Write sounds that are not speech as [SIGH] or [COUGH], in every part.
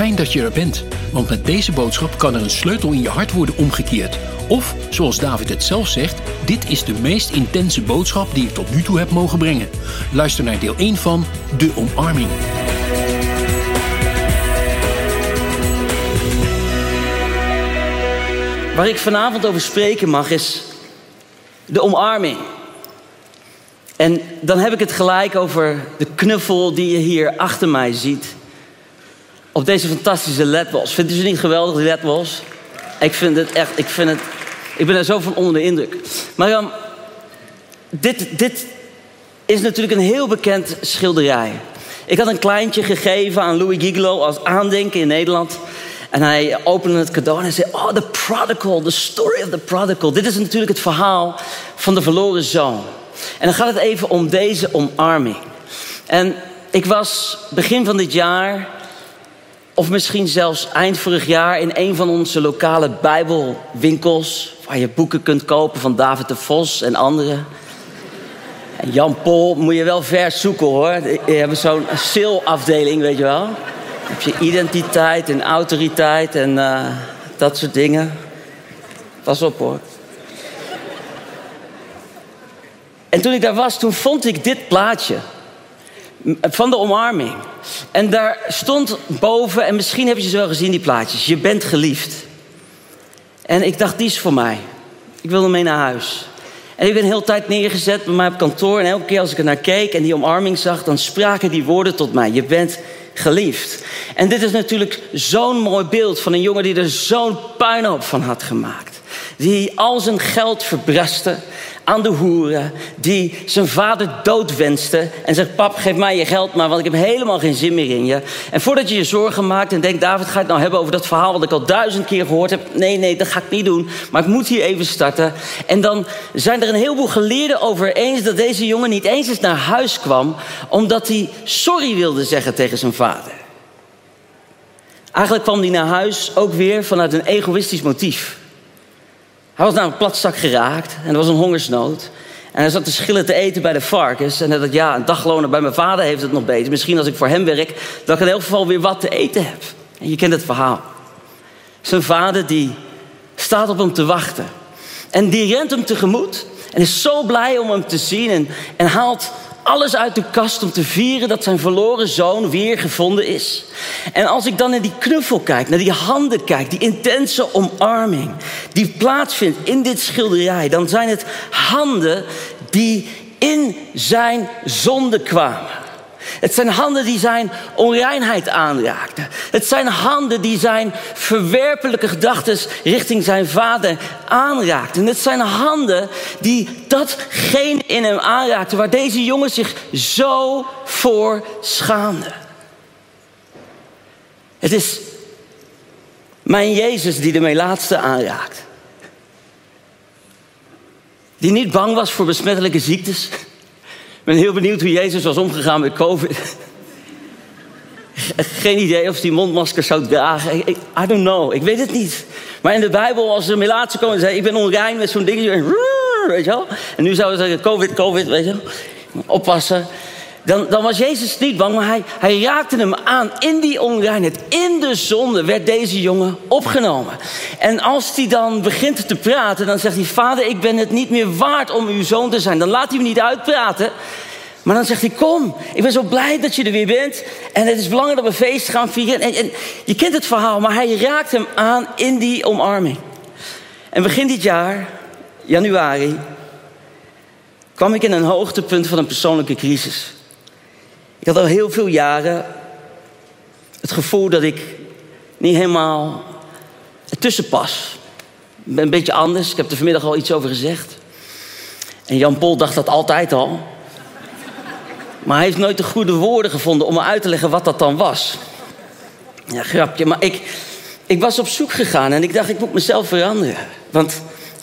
Fijn dat je er bent, want met deze boodschap kan er een sleutel in je hart worden omgekeerd. Of, zoals David het zelf zegt, dit is de meest intense boodschap die ik tot nu toe heb mogen brengen. Luister naar deel 1 van De Omarming. Waar ik vanavond over spreken mag is de omarming. En dan heb ik het gelijk over de knuffel die je hier achter mij ziet. Op deze fantastische ledwalls. Vindt u ze niet geweldig, die ledwalls? Ik vind het echt, ik vind het... Ik ben er zo van onder de indruk. Maar dan, dit, dit is natuurlijk een heel bekend schilderij. Ik had een kleintje gegeven aan Louis Gigolo als aandenken in Nederland. En hij opende het cadeau en zei: Oh, the prodigal, the story of the prodigal. Dit is natuurlijk het verhaal van de verloren zoon. En dan gaat het even om deze omarming. En ik was begin van dit jaar, of misschien zelfs eind vorig jaar, in een van onze lokale Bijbelwinkels. Waar je boeken kunt kopen van David de Vos en anderen. En Jan Pol moet je wel ver zoeken hoor. Je hebt zo'n sale-afdeling, weet je wel. Dan heb je identiteit en autoriteit en uh, dat soort dingen. Pas op hoor. En toen ik daar was, toen vond ik dit plaatje van de omarming. En daar stond boven, en misschien heb je ze wel gezien, die plaatjes. Je bent geliefd. En ik dacht, die is voor mij. Ik wilde mee naar huis. En ik ben de hele tijd neergezet bij mij op kantoor. En elke keer als ik er naar keek en die omarming zag, dan spraken die woorden tot mij. Je bent geliefd. En dit is natuurlijk zo'n mooi beeld van een jongen die er zo'n puinhoop van had gemaakt. Die al zijn geld verbrastte aan de hoeren. Die zijn vader doodwenste. En zegt, pap, geef mij je geld maar, want ik heb helemaal geen zin meer in je. En voordat je je zorgen maakt en denkt, David, ga ik het nou hebben over dat verhaal... wat ik al duizend keer gehoord heb. Nee, nee, dat ga ik niet doen. Maar ik moet hier even starten. En dan zijn er een heleboel geleerden over eens... dat deze jongen niet eens eens naar huis kwam... omdat hij sorry wilde zeggen tegen zijn vader. Eigenlijk kwam hij naar huis ook weer vanuit een egoïstisch motief. Hij was naar een platzak geraakt en er was een hongersnood. En hij zat te schillen te eten bij de varkens. En hij dacht, ja, een dagloner bij mijn vader heeft het nog beter. Misschien als ik voor hem werk, dat ik in elk geval weer wat te eten heb. En je kent het verhaal. Zijn vader die staat op hem te wachten. En die rent hem tegemoet. En is zo blij om hem te zien. En, en haalt alles uit de kast om te vieren dat zijn verloren zoon weer gevonden is. En als ik dan naar die knuffel kijk, naar die handen kijk, die intense omarming die plaatsvindt in dit schilderij, dan zijn het handen die in zijn zonde kwamen. Het zijn handen die zijn onreinheid aanraakten. Het zijn handen die zijn verwerpelijke gedachten richting zijn vader aanraakten. Het zijn handen die datgene in hem aanraakten waar deze jongen zich zo voor schaamde. Het is mijn Jezus die de laatste aanraakt. Die niet bang was voor besmettelijke ziektes ben heel benieuwd hoe Jezus was omgegaan met COVID. Geen idee of hij mondmasker zou dragen. I don't know. Ik weet het niet. Maar in de Bijbel, als er melaatse komen, zei ik ben onrein met zo'n dingetje. Weet je wel? En nu zouden ze zeggen, COVID, COVID, weet je wel. Oppassen. Dan, dan, was Jezus niet bang, maar hij, hij raakte hem aan in die onreinheid. In de zonde werd deze jongen opgenomen. En als hij dan begint te praten, dan zegt hij: Vader, ik ben het niet meer waard om uw zoon te zijn. Dan laat hij hem niet uitpraten. Maar dan zegt hij: Kom, ik ben zo blij dat je er weer bent. En het is belangrijk dat we feest gaan vieren. En, en je kent het verhaal, maar hij raakt hem aan in die omarming. En begin dit jaar, januari, kwam ik in een hoogtepunt van een persoonlijke crisis. Ik had al heel veel jaren het gevoel dat ik niet helemaal ertussen pas. Ik ben een beetje anders. Ik heb er vanmiddag al iets over gezegd. En Jan Pol dacht dat altijd al. Maar hij heeft nooit de goede woorden gevonden om me uit te leggen wat dat dan was. Ja, grapje. Maar ik, ik was op zoek gegaan en ik dacht, ik moet mezelf veranderen. Want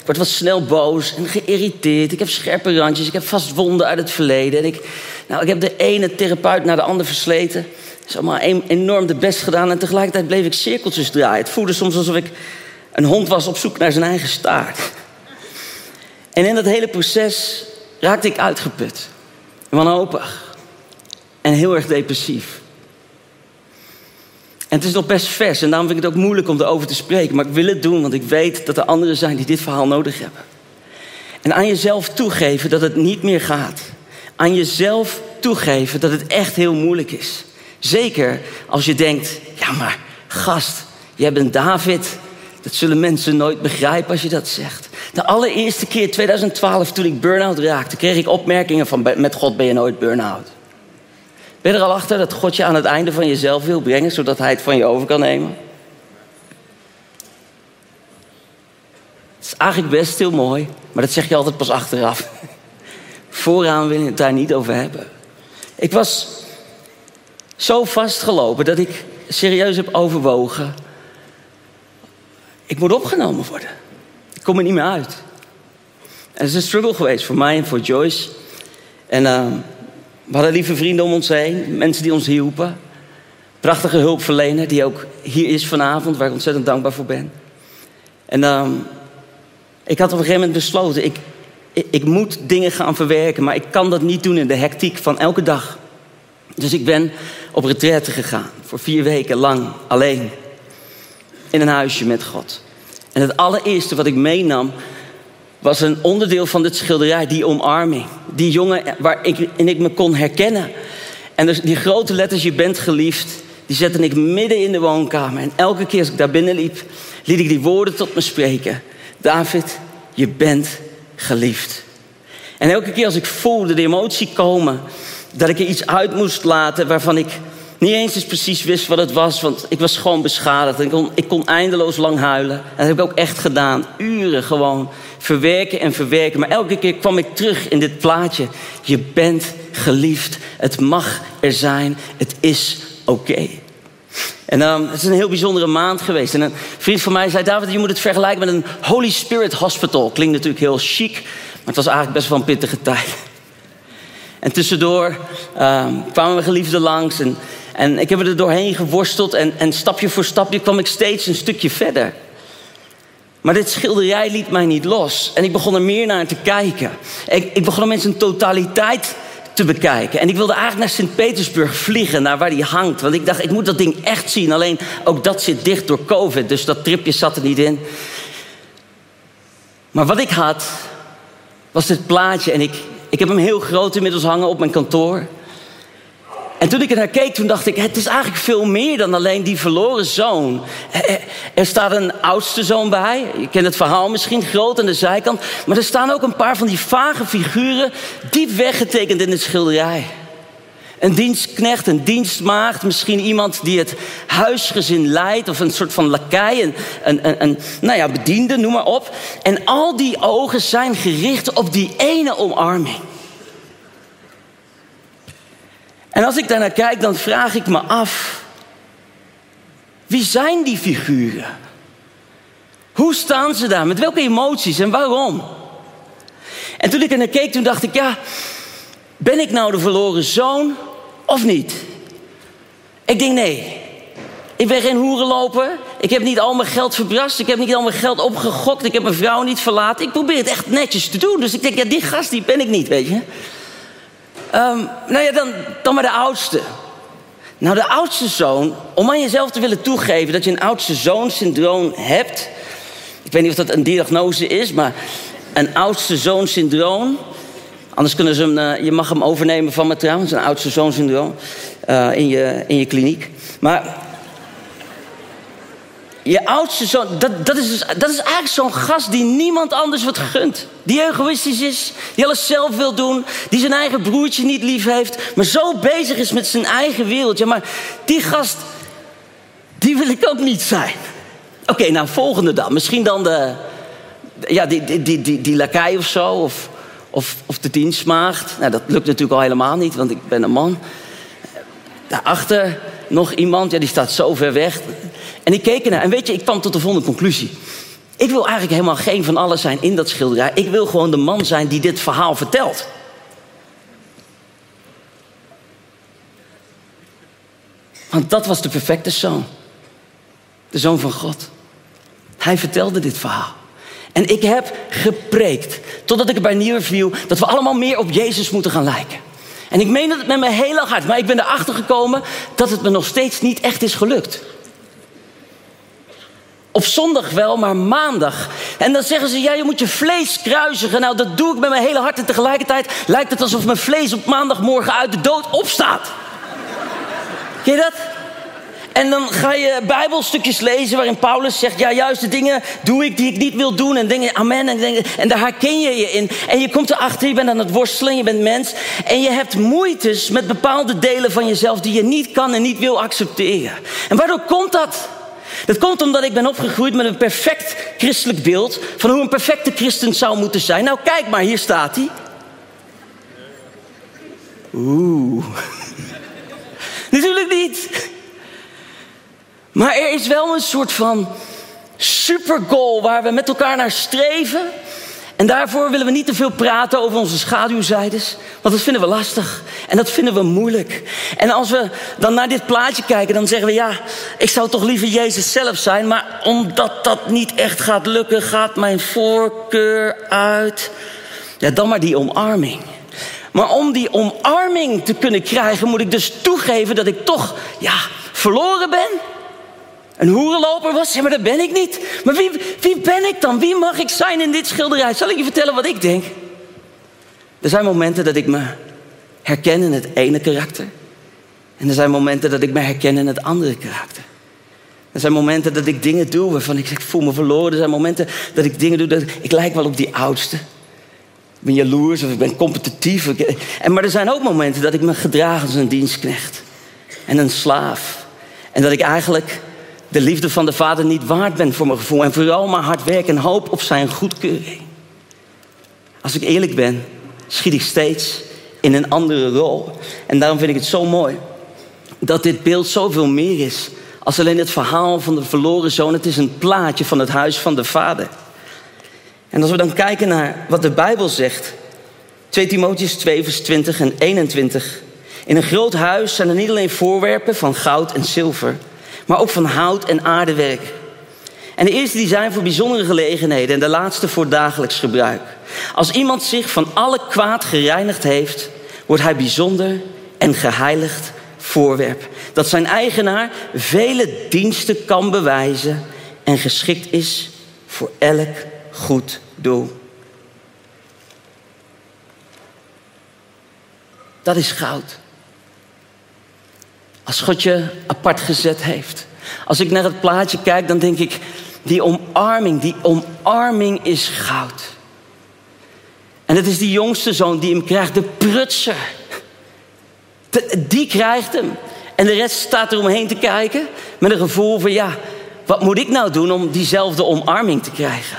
word wat snel boos en geïrriteerd. Ik heb scherpe randjes, ik heb vast wonden uit het verleden. En ik, nou, ik heb de ene therapeut naar de ander versleten. Het is allemaal enorm de best gedaan. En tegelijkertijd bleef ik cirkeltjes draaien. Het voelde soms alsof ik een hond was op zoek naar zijn eigen staart. En in dat hele proces raakte ik uitgeput. Wanhopig. En heel erg depressief. En het is nog best vers en daarom vind ik het ook moeilijk om erover te spreken. Maar ik wil het doen, want ik weet dat er anderen zijn die dit verhaal nodig hebben. En aan jezelf toegeven dat het niet meer gaat. Aan jezelf toegeven dat het echt heel moeilijk is. Zeker als je denkt, ja maar gast, jij bent David. Dat zullen mensen nooit begrijpen als je dat zegt. De allereerste keer 2012 toen ik burn-out raakte, kreeg ik opmerkingen van met God ben je nooit burn-out. Ben je er al achter dat God je aan het einde van jezelf wil brengen, zodat Hij het van je over kan nemen? Het is eigenlijk best heel mooi, maar dat zeg je altijd pas achteraf. Vooraan wil je het daar niet over hebben. Ik was zo vastgelopen dat ik serieus heb overwogen. Ik moet opgenomen worden. Ik kom er niet meer uit. En het is een struggle geweest voor mij en voor Joyce. En uh, we hadden lieve vrienden om ons heen, mensen die ons hielpen. Prachtige hulpverlener die ook hier is vanavond, waar ik ontzettend dankbaar voor ben. En uh, ik had op een gegeven moment besloten, ik, ik, moet dingen gaan verwerken, maar ik kan dat niet doen in de hectiek van elke dag. Dus ik ben op retraite gegaan, voor vier weken lang alleen. In een huisje met God. En het allereerste wat ik meenam was een onderdeel van dit schilderij, die omarming. Die jongen waar ik, ik me kon herkennen. En dus die grote letters, je bent geliefd, die zette ik midden in de woonkamer. En elke keer als ik daar binnen liep, liet ik die woorden tot me spreken. David, je bent geliefd. En elke keer als ik voelde de emotie komen, dat ik er iets uit moest laten waarvan ik niet eens eens precies wist wat het was, want ik was gewoon beschadigd. Ik kon, ik kon eindeloos lang huilen. En dat heb ik ook echt gedaan. Uren gewoon verwerken en verwerken. Maar elke keer kwam ik terug in dit plaatje. Je bent geliefd. Het mag er zijn. Het is oké. En um, het is een heel bijzondere maand geweest. En een vriend van mij zei: David, je moet het vergelijken met een Holy Spirit Hospital. Klinkt natuurlijk heel chic, maar het was eigenlijk best wel een pittige tijd. En tussendoor um, kwamen we geliefden langs. En, en ik heb er doorheen geworsteld. En, en stapje voor stapje kwam ik steeds een stukje verder. Maar dit schilderij liet mij niet los. En ik begon er meer naar te kijken. Ik, ik begon om mensen totaliteit te bekijken. En ik wilde eigenlijk naar Sint-Petersburg vliegen, naar waar die hangt. Want ik dacht, ik moet dat ding echt zien. Alleen ook dat zit dicht door COVID, dus dat tripje zat er niet in. Maar wat ik had, was dit plaatje. En ik, ik heb hem heel groot inmiddels hangen op mijn kantoor. En toen ik er naar keek, toen dacht ik, het is eigenlijk veel meer dan alleen die verloren zoon. Er staat een oudste zoon bij. Je kent het verhaal misschien, groot aan de zijkant. Maar er staan ook een paar van die vage figuren diep weggetekend in het schilderij. Een dienstknecht, een dienstmaagd, misschien iemand die het huisgezin leidt, of een soort van lakij, een, een, een, nou ja, bediende, noem maar op. En al die ogen zijn gericht op die ene omarming. En als ik daarnaar kijk, dan vraag ik me af: wie zijn die figuren? Hoe staan ze daar? Met welke emoties en waarom? En toen ik er naar keek, toen dacht ik: ja, ben ik nou de verloren zoon of niet? Ik denk nee. Ik ben geen hoerenloper. Ik heb niet al mijn geld verbrast. Ik heb niet al mijn geld opgegokt. Ik heb mijn vrouw niet verlaten. Ik probeer het echt netjes te doen. Dus ik denk, ja, die gast die ben ik niet, weet je. Um, nou ja, dan, dan maar de oudste. Nou, de oudste zoon, om aan jezelf te willen toegeven dat je een oudste zoon-syndroom hebt. Ik weet niet of dat een diagnose is, maar een oudste zoon-syndroom. Anders kunnen ze hem, uh, je mag hem overnemen van me trouwens, een oudste zoon-syndroom uh, in, je, in je kliniek. Maar je oudste zoon, dat, dat, is, dus, dat is eigenlijk zo'n gast die niemand anders wat gunt. Die egoïstisch is, die alles zelf wil doen, die zijn eigen broertje niet lief heeft, maar zo bezig is met zijn eigen wereld. Ja, maar die gast, die wil ik ook niet zijn. Oké, nou volgende dan. Misschien dan de, ja, die, die, die, die, die lakij of zo, of, of, of de dienstmaagd. Nou, dat lukt natuurlijk al helemaal niet, want ik ben een man. Daarachter nog iemand, ja, die staat zo ver weg. En ik keek ernaar en weet je, ik kwam tot de volgende conclusie. Ik wil eigenlijk helemaal geen van alles zijn in dat schilderij. Ik wil gewoon de man zijn die dit verhaal vertelt. Want dat was de perfecte zoon. De zoon van God. Hij vertelde dit verhaal. En ik heb gepreekt, totdat ik erbij neer viel, dat we allemaal meer op Jezus moeten gaan lijken. En ik meen het met mijn hele hart, maar ik ben erachter gekomen dat het me nog steeds niet echt is gelukt. Op zondag wel, maar maandag. En dan zeggen ze, ja, je moet je vlees kruisigen. Nou, dat doe ik met mijn hele hart. En tegelijkertijd lijkt het alsof mijn vlees op maandagmorgen uit de dood opstaat. Ken je dat? En dan ga je Bijbelstukjes lezen waarin Paulus zegt: Ja, juist de dingen doe ik die ik niet wil doen. En dingen, amen. En, dingen, en daar herken je je in. En je komt erachter, je bent aan het worstelen, je bent mens. En je hebt moeites met bepaalde delen van jezelf die je niet kan en niet wil accepteren. En waardoor komt dat? Dat komt omdat ik ben opgegroeid met een perfect christelijk beeld van hoe een perfecte christen zou moeten zijn. Nou, kijk maar, hier staat hij. Oeh. [LAUGHS] Natuurlijk niet. Maar er is wel een soort van supergoal waar we met elkaar naar streven. En daarvoor willen we niet te veel praten over onze schaduwzijdes. Want dat vinden we lastig. En dat vinden we moeilijk. En als we dan naar dit plaatje kijken, dan zeggen we ja, ik zou toch liever Jezus zelf zijn. Maar omdat dat niet echt gaat lukken, gaat mijn voorkeur uit. Ja, dan maar die omarming. Maar om die omarming te kunnen krijgen, moet ik dus toegeven dat ik toch, ja, verloren ben een hoerenloper was? Ja, maar dat ben ik niet. Maar wie, wie ben ik dan? Wie mag ik zijn in dit schilderij? Zal ik je vertellen wat ik denk? Er zijn momenten dat ik me herken in het ene karakter. En er zijn momenten dat ik me herken in het andere karakter. Er zijn momenten dat ik dingen doe waarvan ik, voel me verloren. Er zijn momenten dat ik dingen doe dat ik lijk wel op die oudste. Ik ben jaloers of ik ben competitief. En, maar er zijn ook momenten dat ik me gedraag als een dienstknecht. En een slaaf. En dat ik eigenlijk de liefde van de Vader niet waard ben voor mijn gevoel. En vooral maar hard werken en hoop op zijn goedkeuring. Als ik eerlijk ben, schiet ik steeds in een andere rol. En daarom vind ik het zo mooi dat dit beeld zoveel meer is als alleen het verhaal van de verloren zoon. Het is een plaatje van het huis van de Vader. En als we dan kijken naar wat de Bijbel zegt, 2 Timotheus 2, vers 20 en 21. In een groot huis zijn er niet alleen voorwerpen van goud en zilver maar ook van hout en aardewerk. En de eerste die zijn voor bijzondere gelegenheden en de laatste voor dagelijks gebruik. Als iemand zich van alle kwaad gereinigd heeft, wordt hij bijzonder en geheiligd voorwerp. Dat zijn eigenaar vele diensten kan bewijzen en geschikt is voor elk goed doel. Dat is goud. Als God je apart gezet heeft. Als ik naar het plaatje kijk, dan denk ik, die omarming, die omarming is goud. En het is die jongste zoon die hem krijgt, de prutser. Die krijgt hem. En de rest staat er omheen te kijken met een gevoel van, ja, wat moet ik nou doen om diezelfde omarming te krijgen?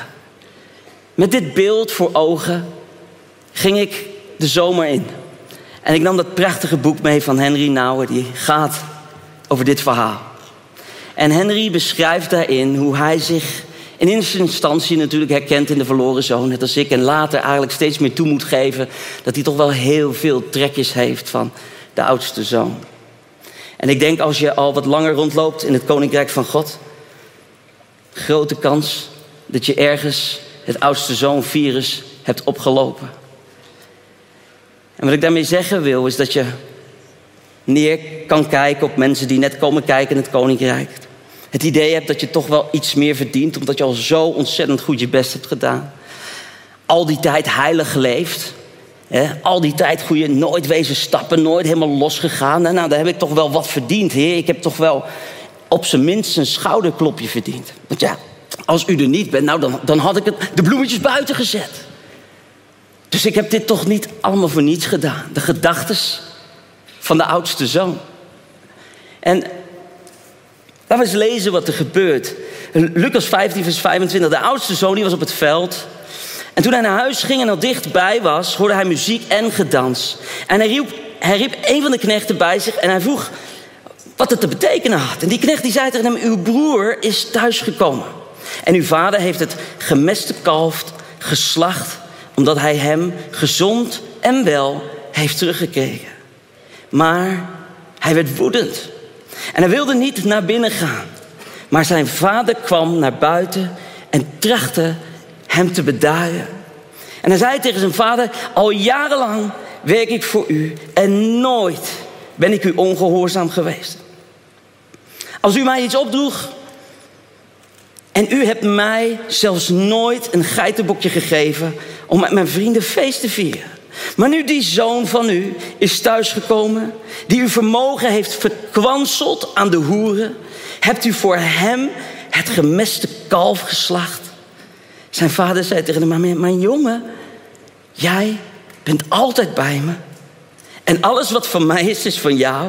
Met dit beeld voor ogen ging ik de zomer in. En ik nam dat prachtige boek mee van Henry Nouwen, die gaat over dit verhaal. En Henry beschrijft daarin hoe hij zich in eerste instantie natuurlijk herkent in de verloren zoon, net als ik, en later eigenlijk steeds meer toe moet geven dat hij toch wel heel veel trekjes heeft van de oudste zoon. En ik denk als je al wat langer rondloopt in het koninkrijk van God, grote kans dat je ergens het oudste zoon virus hebt opgelopen. En wat ik daarmee zeggen wil, is dat je neer kan kijken op mensen die net komen kijken in het koninkrijk. Het idee hebt dat je toch wel iets meer verdient, omdat je al zo ontzettend goed je best hebt gedaan. Al die tijd heilig geleefd. Hè? Al die tijd goede, nooit wezen stappen, nooit helemaal losgegaan. Nou, nou, daar heb ik toch wel wat verdiend, heer. Ik heb toch wel op zijn minst een schouderklopje verdiend. Want ja, als u er niet bent, nou, dan, dan had ik het, de bloemetjes buiten gezet. Dus ik heb dit toch niet allemaal voor niets gedaan. De gedachtes van de oudste zoon. En laten we eens lezen wat er gebeurt. Lucas 15, vers 25. De oudste zoon die was op het veld. En toen hij naar huis ging en al dichtbij was, hoorde hij muziek en gedans. En hij riep, hij riep een van de knechten bij zich en hij vroeg wat het te betekenen had. En die knecht die zei tegen hem, uw broer is thuisgekomen. En uw vader heeft het gemeste kalf geslacht omdat hij hem gezond en wel heeft teruggekregen. Maar hij werd woedend. En hij wilde niet naar binnen gaan. Maar zijn vader kwam naar buiten en trachtte hem te bedaren. En hij zei tegen zijn vader: Al jarenlang werk ik voor u en nooit ben ik u ongehoorzaam geweest. Als u mij iets opdroeg En u hebt mij zelfs nooit een geitenbokje gegeven om met mijn vrienden feest te vieren. Maar nu die zoon van u is thuisgekomen, die uw vermogen heeft verkwanseld aan de hoeren, hebt u voor hem het gemeste kalf geslacht. Zijn vader zei tegen hem, mijn jongen, jij bent altijd bij me. En alles wat van mij is, is van jou.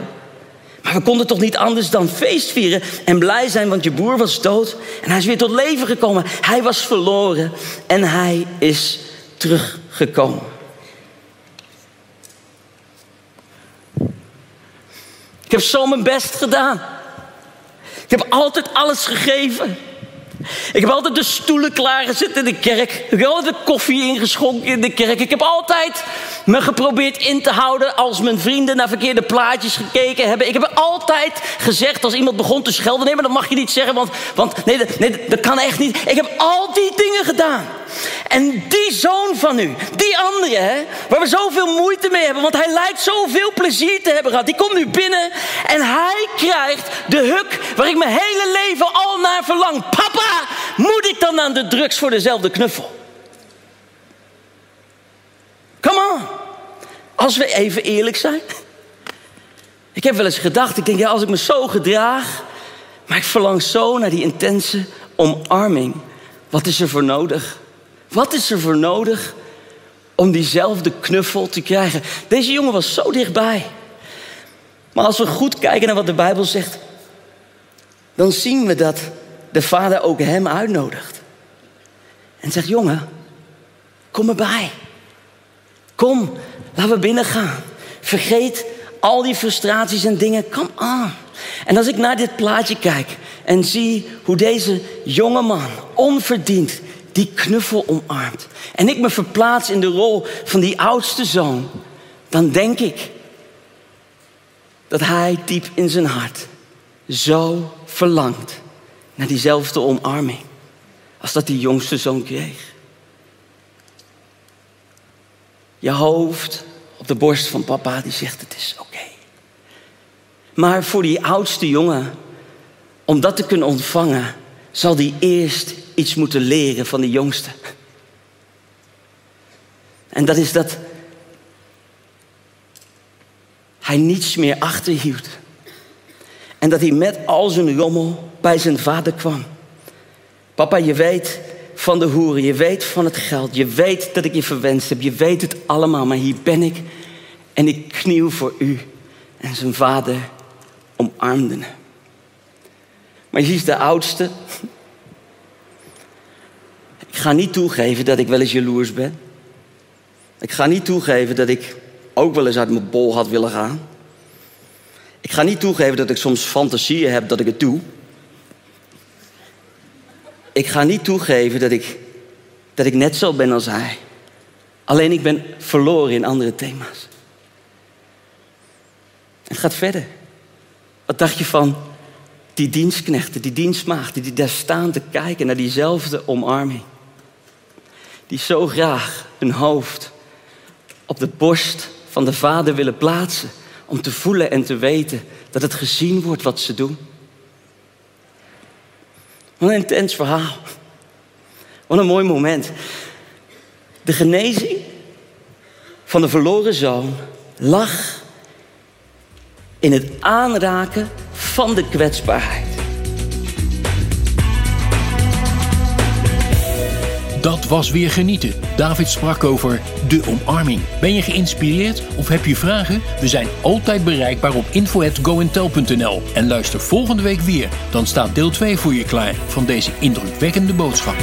Maar we konden toch niet anders dan feest vieren en blij zijn, want je broer was dood en hij is weer tot leven gekomen. Hij was verloren en hij is teruggekomen. Ik heb zo mijn best gedaan. Ik heb altijd alles gegeven. Ik heb altijd de stoelen klaargezet in de kerk. Ik heb altijd de koffie ingeschonken in de kerk. Ik heb altijd me geprobeerd in te houden als mijn vrienden naar verkeerde plaatjes gekeken hebben. Ik heb altijd gezegd als iemand begon te schelden: nee, maar dat mag je niet zeggen, want, want nee, nee, dat kan echt niet. Ik heb al die dingen gedaan. En die zoon van u, die andere, waar we zoveel moeite mee hebben, want hij lijkt zoveel plezier te hebben gehad, die komt nu binnen en hij krijgt de huk waar ik mijn hele leven al naar verlang. Papa, moet ik dan aan de drugs voor dezelfde knuffel? Come on. Als we even eerlijk zijn. Ik heb wel eens gedacht, ik denk, ja, als ik me zo gedraag, maar ik verlang zo naar die intense omarming. Wat is er voor nodig? Wat is er voor nodig om diezelfde knuffel te krijgen? Deze jongen was zo dichtbij. Maar als we goed kijken naar wat de Bijbel zegt, dan zien we dat de vader ook hem uitnodigt. En zegt: Jongen, kom erbij. Kom, laten we binnen gaan. Vergeet al die frustraties en dingen. Kom aan. En als ik naar dit plaatje kijk en zie hoe deze jonge man onverdiend die knuffel omarmt. En ik me verplaats in de rol van die oudste zoon. Dan denk ik dat hij diep in zijn hart zo verlangt naar diezelfde omarming als dat die jongste zoon kreeg. Je hoofd op de borst van papa die zegt het is oké. Maar voor die oudste jongen, om dat te kunnen ontvangen, zal die eerst iets moeten leren van de jongste. En dat is dat hij niets meer achterhield. En dat hij met al zijn rommel bij zijn vader kwam. Papa, je weet van de hoeren, je weet van het geld, je weet dat ik je verwenst heb, je weet het allemaal, maar hier ben ik en ik kniel voor u. En zijn vader omarmde hem. Maar je is de oudste, ik ga niet toegeven dat ik wel eens jaloers ben. Ik ga niet toegeven dat ik ook wel eens uit mijn bol had willen gaan. Ik ga niet toegeven dat ik soms fantasieën heb dat ik het doe. Ik ga niet toegeven dat ik, dat ik net zo ben als hij. Alleen ik ben verloren in andere thema's. Het gaat verder. Wat dacht je van die dienstknechten, die dienstmaagden, die daar staan te kijken naar diezelfde omarming? die zo graag hun hoofd op de borst van de Vader willen plaatsen. Om te voelen en te weten dat het gezien wordt wat ze doen. Wat een intens verhaal. Wat een mooi moment. De genezing van de verloren zoon lag in het aanraken van de kwetsbaarheid. Dat was weer genieten. David sprak over de omarming. Ben je geïnspireerd of heb je vragen? We zijn altijd bereikbaar op info@goentel.nl en luister volgende week weer. Dan staat deel 2 voor je klaar van deze indrukwekkende boodschap.